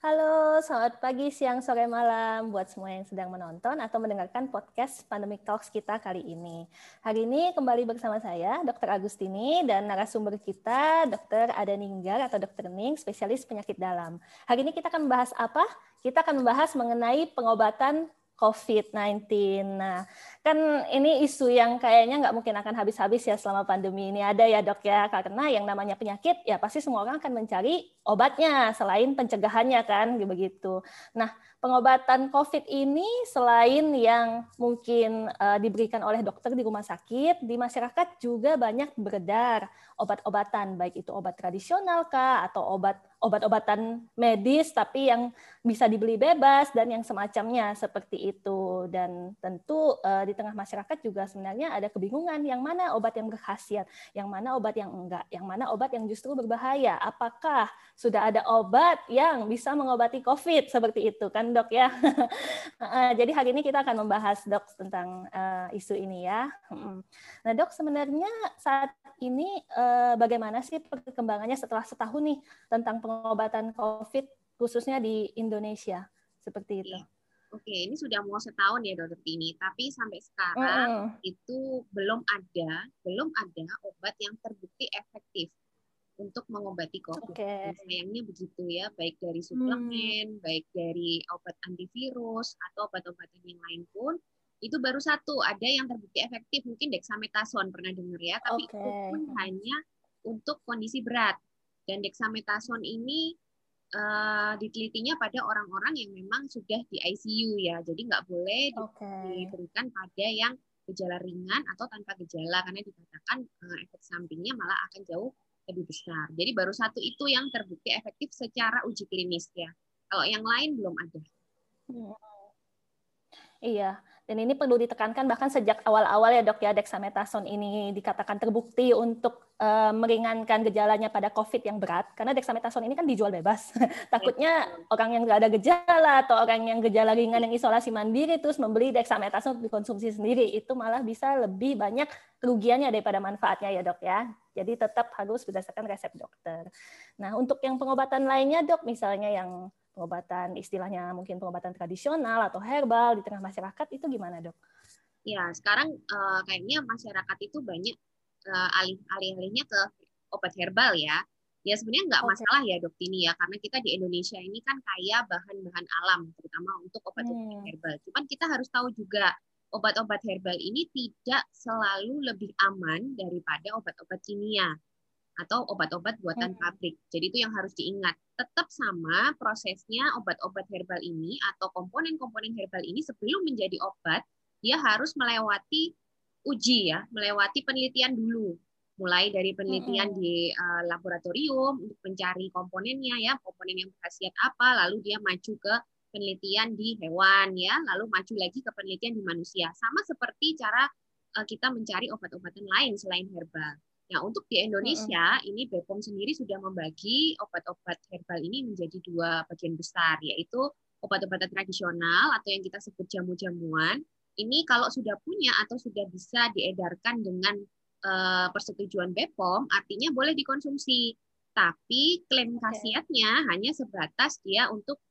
Halo, selamat pagi, siang, sore, malam buat semua yang sedang menonton atau mendengarkan podcast Pandemic Talks kita kali ini. Hari ini kembali bersama saya, Dr. Agustini, dan narasumber kita, Dr. Ada Ninggar atau Dr. Ning, spesialis penyakit dalam. Hari ini kita akan membahas apa? Kita akan membahas mengenai pengobatan COVID-19. Nah, kan ini isu yang kayaknya nggak mungkin akan habis-habis ya selama pandemi ini ada ya dok ya, karena yang namanya penyakit ya pasti semua orang akan mencari obatnya selain pencegahannya kan begitu. Nah, pengobatan COVID ini selain yang mungkin uh, diberikan oleh dokter di rumah sakit, di masyarakat juga banyak beredar obat-obatan, baik itu obat tradisional kah atau obat obat-obatan medis tapi yang bisa dibeli bebas dan yang semacamnya seperti itu. Dan tentu uh, di tengah masyarakat juga sebenarnya ada kebingungan yang mana obat yang berkhasiat, yang mana obat yang enggak, yang mana obat yang justru berbahaya. Apakah sudah ada obat yang bisa mengobati COVID seperti itu kan dok ya. Jadi hari ini kita akan membahas dok tentang uh, isu ini ya. Nah dok sebenarnya saat ini uh, bagaimana sih perkembangannya setelah setahun nih tentang pengobatan COVID khususnya di Indonesia seperti itu. Oke, ini sudah mau setahun ya dokter Tini, tapi sampai sekarang mm. itu belum ada, belum ada obat yang terbukti efektif untuk mengobati COVID. Okay. Sayangnya begitu ya, baik dari suplemen, hmm. baik dari obat antivirus atau obat-obatan yang lain pun itu baru satu ada yang terbukti efektif mungkin dexamethasone pernah dengar ya, tapi okay. itu pun hanya untuk kondisi berat dan dexamethasone ini uh, ditelitinya pada orang-orang yang memang sudah di ICU ya, jadi nggak boleh okay. diberikan pada yang gejala ringan atau tanpa gejala karena dikatakan uh, efek sampingnya malah akan jauh lebih besar. Jadi baru satu itu yang terbukti efektif secara uji klinis ya. Kalau yang lain belum ada. Hmm. Iya, dan ini perlu ditekankan bahkan sejak awal-awal ya dok ya dexamethasone ini dikatakan terbukti untuk uh, meringankan gejalanya pada COVID yang berat karena dexamethasone ini kan dijual bebas. Takutnya orang yang nggak ada gejala atau orang yang gejala ringan yang isolasi mandiri terus membeli dexamethasone dikonsumsi sendiri itu malah bisa lebih banyak kerugiannya daripada manfaatnya ya dok ya. Jadi tetap harus berdasarkan resep dokter. Nah untuk yang pengobatan lainnya dok misalnya yang pengobatan istilahnya mungkin pengobatan tradisional atau herbal di tengah masyarakat itu gimana dok? Ya sekarang uh, kayaknya masyarakat itu banyak uh, alih alih-alihnya ke obat herbal ya. Ya sebenarnya nggak okay. masalah ya dok ini ya karena kita di Indonesia ini kan kaya bahan-bahan alam terutama untuk obat-obat hmm. herbal. Cuman kita harus tahu juga obat-obat herbal ini tidak selalu lebih aman daripada obat-obat kimia atau obat-obat buatan hmm. pabrik. Jadi itu yang harus diingat. Tetap sama prosesnya obat-obat herbal ini atau komponen-komponen herbal ini sebelum menjadi obat, dia harus melewati uji ya, melewati penelitian dulu. Mulai dari penelitian hmm. di uh, laboratorium untuk mencari komponennya ya, komponen yang berkhasiat apa, lalu dia maju ke penelitian di hewan ya, lalu maju lagi ke penelitian di manusia. Sama seperti cara uh, kita mencari obat-obatan lain selain herbal. Nah, untuk di Indonesia, mm-hmm. ini BPOM sendiri sudah membagi obat-obat herbal ini menjadi dua bagian besar, yaitu obat-obatan tradisional atau yang kita sebut jamu-jamuan. Ini kalau sudah punya atau sudah bisa diedarkan dengan uh, persetujuan BPOM, artinya boleh dikonsumsi. Tapi klaim khasiatnya hanya sebatas dia untuk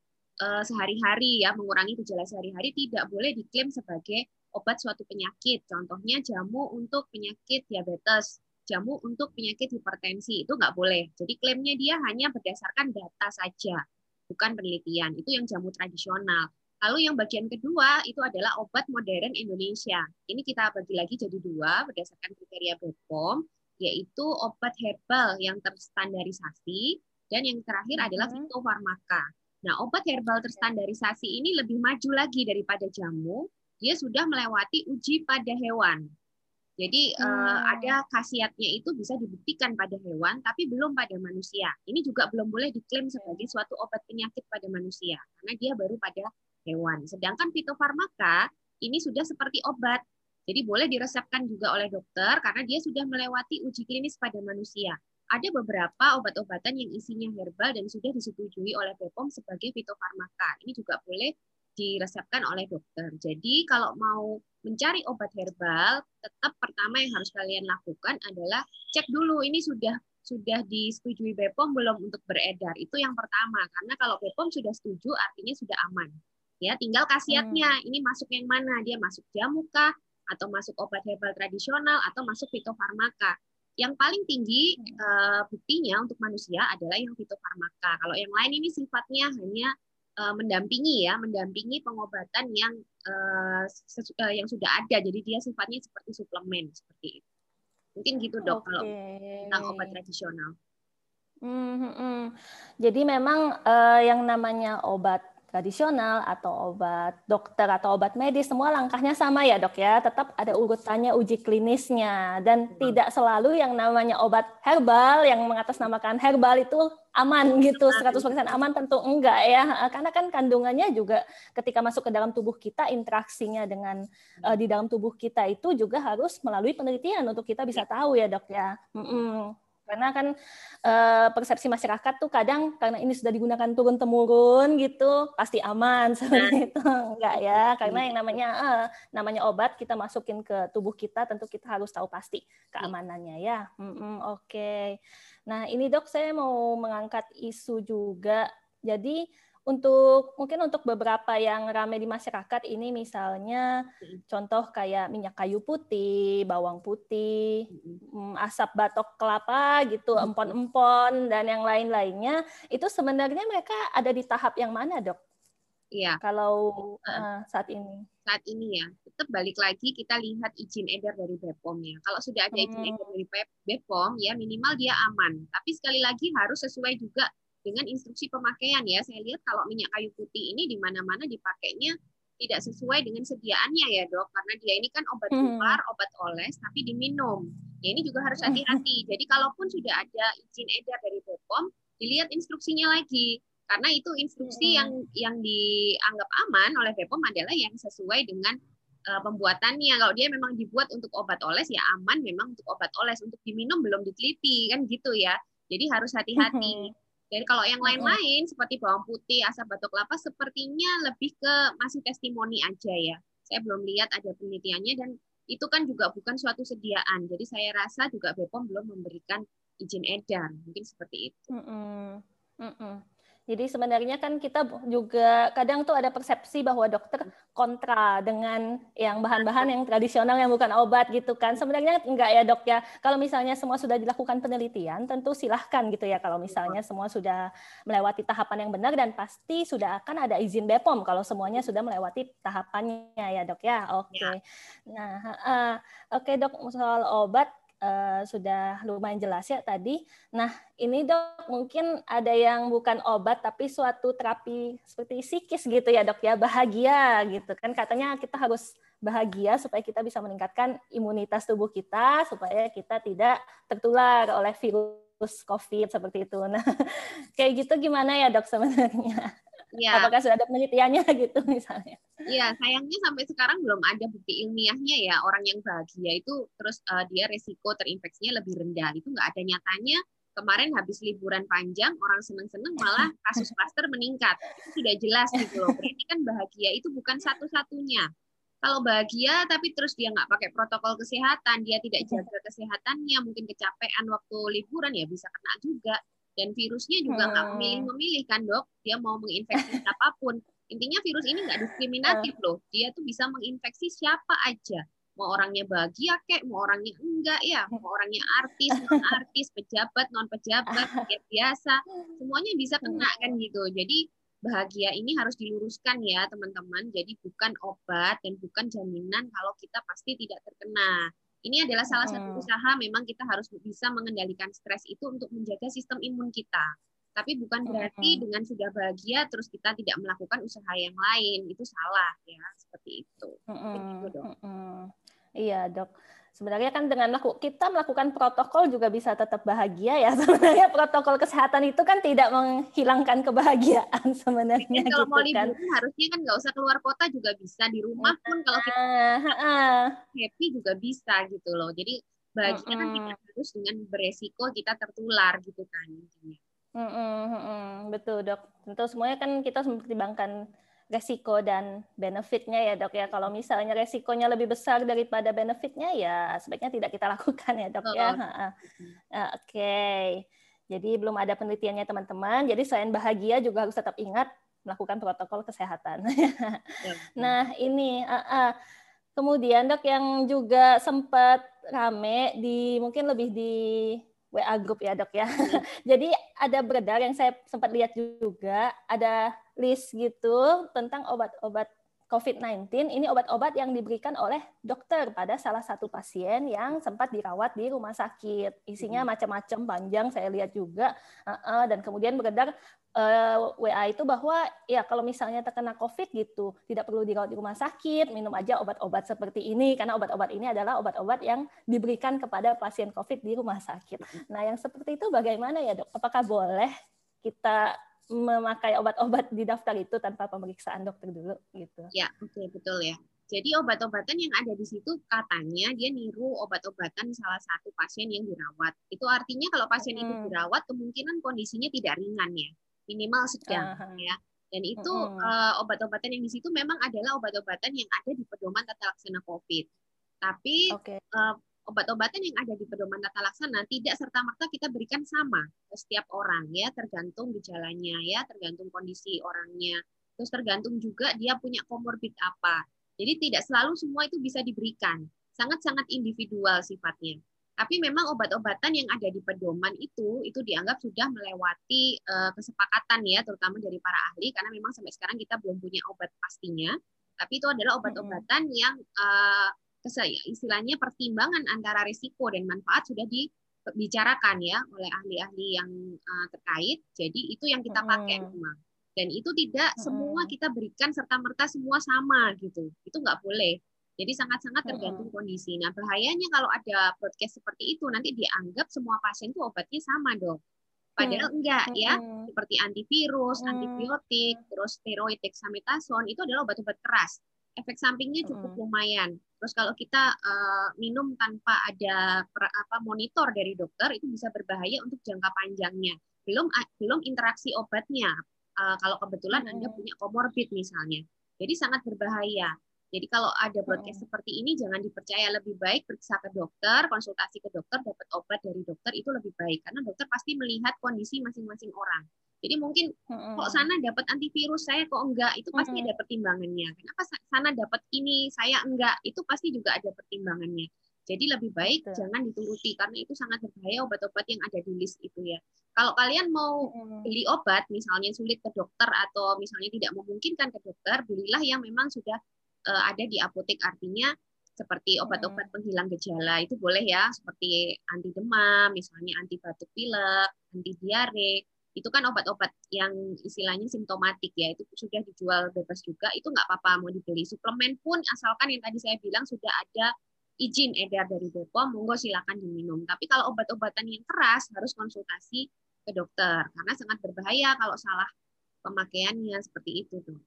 uh, sehari-hari ya, mengurangi gejala sehari-hari, tidak boleh diklaim sebagai obat suatu penyakit. Contohnya jamu untuk penyakit diabetes jamu untuk penyakit hipertensi itu nggak boleh. Jadi klaimnya dia hanya berdasarkan data saja, bukan penelitian. Itu yang jamu tradisional. Lalu yang bagian kedua itu adalah obat modern Indonesia. Ini kita bagi lagi jadi dua berdasarkan kriteria BPOM, yaitu obat herbal yang terstandarisasi dan yang terakhir adalah mm-hmm. fitofarmaka. Nah, obat herbal terstandarisasi ini lebih maju lagi daripada jamu. Dia sudah melewati uji pada hewan. Jadi hmm. uh, ada khasiatnya itu bisa dibuktikan pada hewan, tapi belum pada manusia. Ini juga belum boleh diklaim sebagai suatu obat penyakit pada manusia, karena dia baru pada hewan. Sedangkan fitofarmaka ini sudah seperti obat, jadi boleh diresepkan juga oleh dokter karena dia sudah melewati uji klinis pada manusia. Ada beberapa obat-obatan yang isinya herbal dan sudah disetujui oleh BPOM sebagai fitofarmaka. Ini juga boleh diresepkan oleh dokter. Jadi kalau mau mencari obat herbal, tetap pertama yang harus kalian lakukan adalah cek dulu ini sudah sudah disetujui BPOM belum untuk beredar. Itu yang pertama, karena kalau BPOM sudah setuju artinya sudah aman. Ya, tinggal khasiatnya. Hmm. Ini masuk yang mana? Dia masuk jamu kah atau masuk obat herbal tradisional atau masuk fitofarmaka. Yang paling tinggi uh, buktinya untuk manusia adalah yang fitofarmaka. Kalau yang lain ini sifatnya hanya uh, mendampingi ya, mendampingi pengobatan yang uh, uh, yang sudah ada. Jadi dia sifatnya seperti suplemen seperti itu. Mungkin gitu dok okay. kalau tentang obat tradisional. Hmm, hmm. Jadi memang uh, yang namanya obat tradisional atau obat dokter atau obat medis semua langkahnya sama ya dok ya tetap ada urutannya uji klinisnya dan hmm. tidak selalu yang namanya obat herbal yang mengatasnamakan herbal itu aman gitu 100% aman tentu enggak ya karena kan kandungannya juga ketika masuk ke dalam tubuh kita interaksinya dengan uh, di dalam tubuh kita itu juga harus melalui penelitian untuk kita bisa tahu ya dok ya. Mm -mm. Karena kan uh, persepsi masyarakat tuh kadang karena ini sudah digunakan turun temurun gitu pasti aman seperti nah. itu enggak ya karena yang namanya uh, namanya obat kita masukin ke tubuh kita tentu kita harus tahu pasti keamanannya ya. Mm -mm, Oke. Okay. Nah ini dok saya mau mengangkat isu juga. Jadi untuk mungkin untuk beberapa yang ramai di masyarakat ini misalnya contoh kayak minyak kayu putih, bawang putih, mm, asap batok kelapa gitu, empon-empon dan yang lain-lainnya itu sebenarnya mereka ada di tahap yang mana, Dok? Iya. Kalau uh, saat ini. Saat ini ya, tetap balik lagi kita lihat izin edar dari BPOM ya. Kalau sudah ada izin hmm. edar dari BPOM ya minimal dia aman. Tapi sekali lagi harus sesuai juga dengan instruksi pemakaian ya. Saya lihat kalau minyak kayu putih ini di mana-mana dipakainya tidak sesuai dengan sediaannya ya dok, karena dia ini kan obat keluar, hmm. obat oles, tapi diminum. Ya ini juga harus hati-hati. Jadi kalaupun sudah ada izin edar dari BPOM, dilihat instruksinya lagi. Karena itu instruksi hmm. yang yang dianggap aman oleh BPOM adalah yang sesuai dengan uh, pembuatannya. Kalau dia memang dibuat untuk obat oles ya aman memang untuk obat oles. Untuk diminum belum diteliti kan gitu ya. Jadi harus hati-hati. Hmm. Jadi kalau yang lain-lain seperti bawang putih, asap batok kelapa sepertinya lebih ke masih testimoni aja ya. Saya belum lihat ada penelitiannya dan itu kan juga bukan suatu sediaan. Jadi saya rasa juga BPOM belum memberikan izin edar. Mungkin seperti itu. Mm -mm. Mm -mm. Jadi sebenarnya kan kita juga kadang tuh ada persepsi bahwa dokter kontra dengan yang bahan-bahan yang tradisional yang bukan obat gitu kan. Sebenarnya enggak ya dok ya. Kalau misalnya semua sudah dilakukan penelitian, tentu silahkan gitu ya. Kalau misalnya semua sudah melewati tahapan yang benar dan pasti sudah akan ada izin BPOM kalau semuanya sudah melewati tahapannya ya dok ya. Oke. Okay. Ya. Nah, uh, oke okay, dok soal obat uh, sudah lumayan jelas ya tadi. Nah, ini dok mungkin ada yang bukan obat tapi suatu terapi seperti psikis gitu ya dok ya, bahagia gitu kan katanya kita harus bahagia supaya kita bisa meningkatkan imunitas tubuh kita supaya kita tidak tertular oleh virus COVID seperti itu. Nah, kayak gitu gimana ya dok sebenarnya? Ya. Apakah sudah ada penelitiannya gitu misalnya? Iya, sayangnya sampai sekarang belum ada bukti ilmiahnya ya orang yang bahagia itu terus uh, dia resiko terinfeksinya lebih rendah. Itu nggak ada nyatanya. Kemarin habis liburan panjang orang seneng-seneng malah kasus klaster meningkat. Itu tidak jelas gitu loh. Berarti kan bahagia itu bukan satu-satunya. Kalau bahagia tapi terus dia nggak pakai protokol kesehatan, dia tidak jaga kesehatannya, mungkin kecapean waktu liburan ya bisa kena juga dan virusnya juga nggak hmm. memilih-memilih kan dok? Dia mau menginfeksi siapa pun. Intinya virus ini nggak diskriminatif hmm. loh. Dia tuh bisa menginfeksi siapa aja. Mau orangnya bahagia kek mau orangnya enggak ya? Mau orangnya artis non artis pejabat non pejabat biasa. Semuanya bisa kena kan gitu. Jadi bahagia ini harus diluruskan ya teman-teman. Jadi bukan obat dan bukan jaminan kalau kita pasti tidak terkena ini adalah salah satu usaha memang kita harus bisa mengendalikan stres itu untuk menjaga sistem imun kita. Tapi bukan berarti dengan sudah bahagia terus kita tidak melakukan usaha yang lain. Itu salah ya, seperti itu. Begitu, dok. Iya, Dok sebenarnya kan dengan melakukan kita melakukan protokol juga bisa tetap bahagia ya. Sebenarnya protokol kesehatan itu kan tidak menghilangkan kebahagiaan sebenarnya Mungkin kalau gitu mau kan. liburan harusnya kan nggak usah keluar kota juga bisa di rumah pun kalau kita uh, happy juga bisa gitu loh. Jadi bahagia uh, kan tidak harus dengan beresiko kita tertular gitu kan intinya. Uh, uh, uh, betul dok. Tentu semuanya kan kita mempertimbangkan resiko dan benefitnya ya dok ya. Kalau misalnya resikonya lebih besar daripada benefitnya ya sebaiknya tidak kita lakukan ya dok ya. Oke. Okay. Jadi belum ada penelitiannya teman-teman. Jadi selain bahagia juga harus tetap ingat melakukan protokol kesehatan. Ya. nah ini uh, uh, kemudian dok yang juga sempat rame di mungkin lebih di WA grup ya dok ya. Hmm. Jadi ada beredar yang saya sempat lihat juga ada list gitu tentang obat-obat COVID-19 ini obat-obat yang diberikan oleh dokter pada salah satu pasien yang sempat dirawat di rumah sakit. Isinya hmm. macam-macam panjang saya lihat juga dan kemudian beredar eh, WA itu bahwa ya kalau misalnya terkena COVID gitu tidak perlu dirawat di rumah sakit, minum aja obat-obat seperti ini karena obat-obat ini adalah obat-obat yang diberikan kepada pasien COVID di rumah sakit. Hmm. Nah yang seperti itu bagaimana ya dok? Apakah boleh kita memakai obat-obat di daftar itu tanpa pemeriksaan dokter dulu gitu. Ya, oke okay, betul ya. Jadi obat-obatan yang ada di situ katanya dia niru obat-obatan salah satu pasien yang dirawat. Itu artinya kalau pasien hmm. itu dirawat kemungkinan kondisinya tidak ringan ya, minimal sedang uh -huh. ya. Dan itu hmm. uh, obat-obatan yang di situ memang adalah obat-obatan yang ada di pedoman tata laksana COVID. Tapi okay. uh, obat-obatan yang ada di pedoman tata laksana tidak serta merta kita berikan sama ke setiap orang ya, tergantung gejalanya ya, tergantung kondisi orangnya. Terus tergantung juga dia punya komorbid apa. Jadi tidak selalu semua itu bisa diberikan. Sangat-sangat individual sifatnya. Tapi memang obat-obatan yang ada di pedoman itu itu dianggap sudah melewati uh, kesepakatan ya, terutama dari para ahli karena memang sampai sekarang kita belum punya obat pastinya. Tapi itu adalah obat-obatan yang uh, istilahnya pertimbangan antara risiko dan manfaat sudah dibicarakan ya oleh ahli-ahli yang uh, terkait. Jadi itu yang kita pakai hmm. memang. Dan itu tidak hmm. semua kita berikan serta merta semua sama gitu. Itu nggak boleh. Jadi sangat-sangat tergantung kondisi. Nah bahayanya kalau ada podcast seperti itu nanti dianggap semua pasien itu obatnya sama dong. Padahal enggak ya, seperti antivirus, antibiotik, terus steroid dexamethasone itu adalah obat-obat keras efek sampingnya cukup lumayan. Terus kalau kita uh, minum tanpa ada per, apa monitor dari dokter itu bisa berbahaya untuk jangka panjangnya. Belum belum interaksi obatnya. Uh, kalau kebetulan hmm. Anda punya komorbid misalnya. Jadi sangat berbahaya. Jadi kalau ada broadcast hmm. seperti ini jangan dipercaya lebih baik periksa ke dokter, konsultasi ke dokter, dapat obat dari dokter itu lebih baik karena dokter pasti melihat kondisi masing-masing orang. Jadi mungkin hmm. kok sana dapat antivirus saya kok enggak itu pasti hmm. ada pertimbangannya. Kenapa sana dapat ini saya enggak itu pasti juga ada pertimbangannya. Jadi lebih baik Betul. jangan dituruti karena itu sangat berbahaya obat-obat yang ada di list itu ya. Kalau kalian mau hmm. beli obat misalnya sulit ke dokter atau misalnya tidak memungkinkan ke dokter, belilah yang memang sudah uh, ada di apotek artinya seperti obat-obat penghilang gejala itu boleh ya seperti anti demam misalnya anti batuk pilek anti diare itu kan obat-obat yang istilahnya simptomatik ya itu sudah dijual bebas juga itu nggak apa-apa mau dibeli suplemen pun asalkan yang tadi saya bilang sudah ada izin edar dari Bepom monggo silakan diminum tapi kalau obat-obatan yang keras harus konsultasi ke dokter karena sangat berbahaya kalau salah pemakaiannya seperti itu tuh.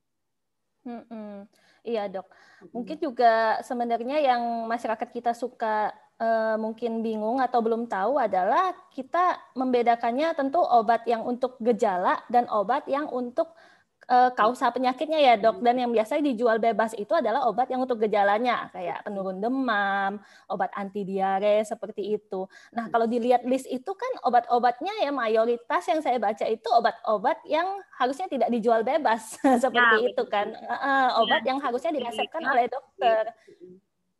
Hmm. Iya dok. Mungkin juga sebenarnya yang masyarakat kita suka uh, mungkin bingung atau belum tahu adalah kita membedakannya tentu obat yang untuk gejala dan obat yang untuk uh, kausa penyakitnya ya dok. Dan yang biasanya dijual bebas itu adalah obat yang untuk gejalanya kayak penurun demam, obat anti diare seperti itu. Nah kalau dilihat list itu kan obat-obatnya ya mayoritas yang saya baca itu obat-obat yang harusnya tidak dijual bebas. Seperti ya, itu kan. Uh, obat ya. yang harusnya diresepkan oleh dokter.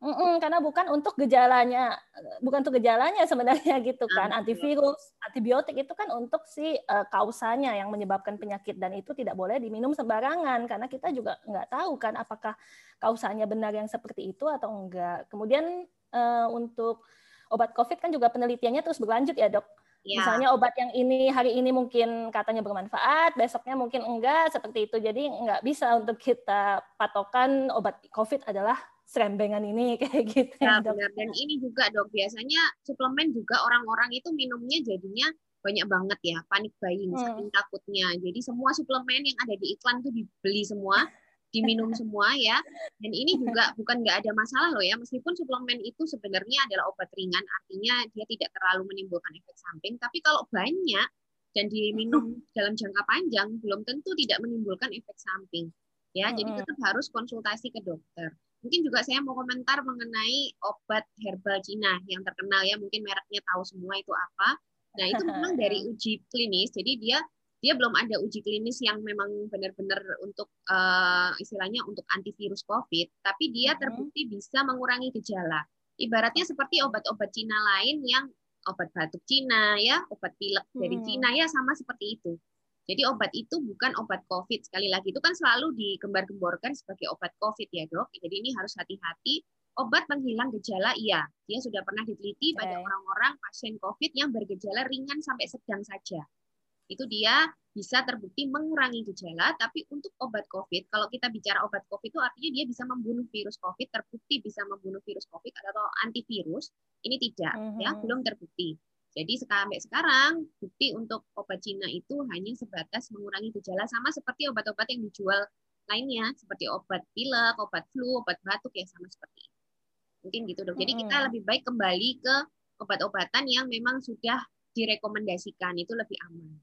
Mm-mm, karena bukan untuk gejalanya, bukan untuk gejalanya sebenarnya gitu kan. Antivirus, antibiotik itu kan untuk si uh, kausanya yang menyebabkan penyakit dan itu tidak boleh diminum sembarangan karena kita juga nggak tahu kan apakah kausanya benar yang seperti itu atau enggak. Kemudian uh, untuk obat COVID kan juga penelitiannya terus berlanjut ya dok. Ya. Misalnya obat yang ini hari ini mungkin katanya bermanfaat, besoknya mungkin enggak seperti itu. Jadi enggak bisa untuk kita patokan obat COVID adalah serembengan ini kayak gitu. Ya, benar. Dan ini juga dok, biasanya suplemen juga orang-orang itu minumnya jadinya banyak banget ya, panik buying, hmm. saking takutnya. Jadi semua suplemen yang ada di iklan tuh dibeli semua, diminum semua ya. Dan ini juga bukan nggak ada masalah loh ya, meskipun suplemen itu sebenarnya adalah obat ringan, artinya dia tidak terlalu menimbulkan efek samping. Tapi kalau banyak dan diminum dalam jangka panjang, belum tentu tidak menimbulkan efek samping. Ya, mm -hmm. jadi tetap harus konsultasi ke dokter. Mungkin juga saya mau komentar mengenai obat herbal Cina yang terkenal ya, mungkin mereknya tahu semua itu apa. Nah, itu memang dari uji klinis, jadi dia dia belum ada uji klinis yang memang benar-benar untuk uh, istilahnya untuk antivirus COVID, tapi dia terbukti bisa mengurangi gejala. Ibaratnya seperti obat-obat Cina lain yang obat batuk Cina ya, obat pilek dari hmm. Cina ya sama seperti itu. Jadi obat itu bukan obat COVID. Sekali lagi itu kan selalu digembar-gemborkan sebagai obat COVID ya dok. Jadi ini harus hati-hati. Obat penghilang gejala iya, dia sudah pernah diteliti okay. pada orang-orang pasien COVID yang bergejala ringan sampai sedang saja. Itu dia bisa terbukti mengurangi gejala, tapi untuk obat COVID, kalau kita bicara obat COVID itu artinya dia bisa membunuh virus COVID, terbukti bisa membunuh virus COVID atau antivirus, ini tidak, mm -hmm. ya belum terbukti. Jadi sampai sekarang bukti untuk obat Cina itu hanya sebatas mengurangi gejala sama seperti obat-obat yang dijual lainnya seperti obat pilek, obat flu, obat batuk ya sama seperti itu. Mungkin gitu dok. Jadi kita lebih baik kembali ke obat-obatan yang memang sudah direkomendasikan itu lebih aman.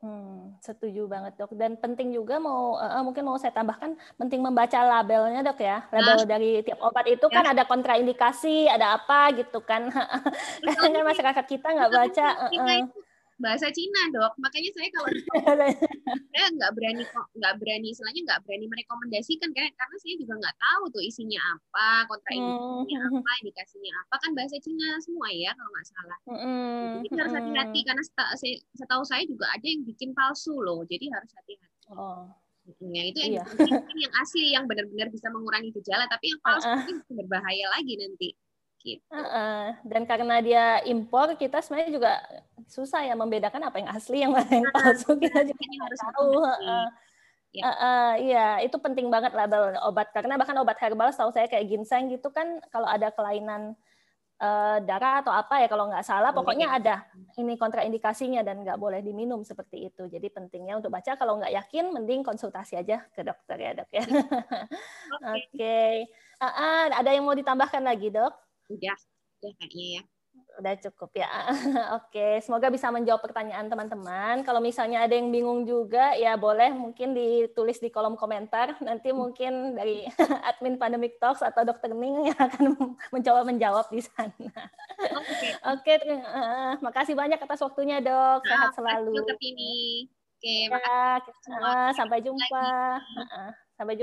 Hmm, setuju banget dok. Dan penting juga mau uh, mungkin mau saya tambahkan penting membaca labelnya dok ya. Label nah, dari tiap obat itu ya. kan ada kontraindikasi, ada apa gitu kan. Kadang kan masyarakat kita nggak baca. Uh, uh bahasa Cina dok makanya saya kalau saya nggak berani nggak berani istilahnya nggak berani merekomendasikan karena karena saya juga nggak tahu tuh isinya apa kontraindikasinya hmm. apa indikasinya apa kan bahasa Cina semua ya kalau nggak salah hmm. jadi kita harus hati-hati karena setahu saya juga ada yang bikin palsu loh jadi harus hati-hati oh. Ya, itu yang, iya. yang asli yang benar-benar bisa mengurangi gejala, tapi yang palsu uh -uh. berbahaya lagi nanti. Gitu. Uh, dan karena dia impor, kita sebenarnya juga susah ya membedakan apa yang asli, yang mana yang palsu. Kita juga harus tahu. Uh, Ya. Uh, uh, iya, itu penting banget label obat karena bahkan obat herbal, setahu saya kayak ginseng gitu kan, kalau ada kelainan uh, darah atau apa ya kalau nggak salah, pokoknya ada ini kontraindikasinya dan nggak boleh diminum seperti itu. Jadi pentingnya untuk baca kalau nggak yakin, mending konsultasi aja ke dokter ya dok ya. Oke, okay. okay. uh, uh, ada yang mau ditambahkan lagi dok? Udah udah kayaknya ya udah cukup ya. Oke, semoga bisa menjawab pertanyaan teman-teman. Kalau misalnya ada yang bingung juga, ya boleh mungkin ditulis di kolom komentar. Nanti mungkin dari admin Pandemic Talks atau Dokter Ning yang akan mencoba menjawab di sana. Oke, Oke uh, makasih banyak atas waktunya dok. Sehat selalu. Oke, ya, uh, sampai jumpa.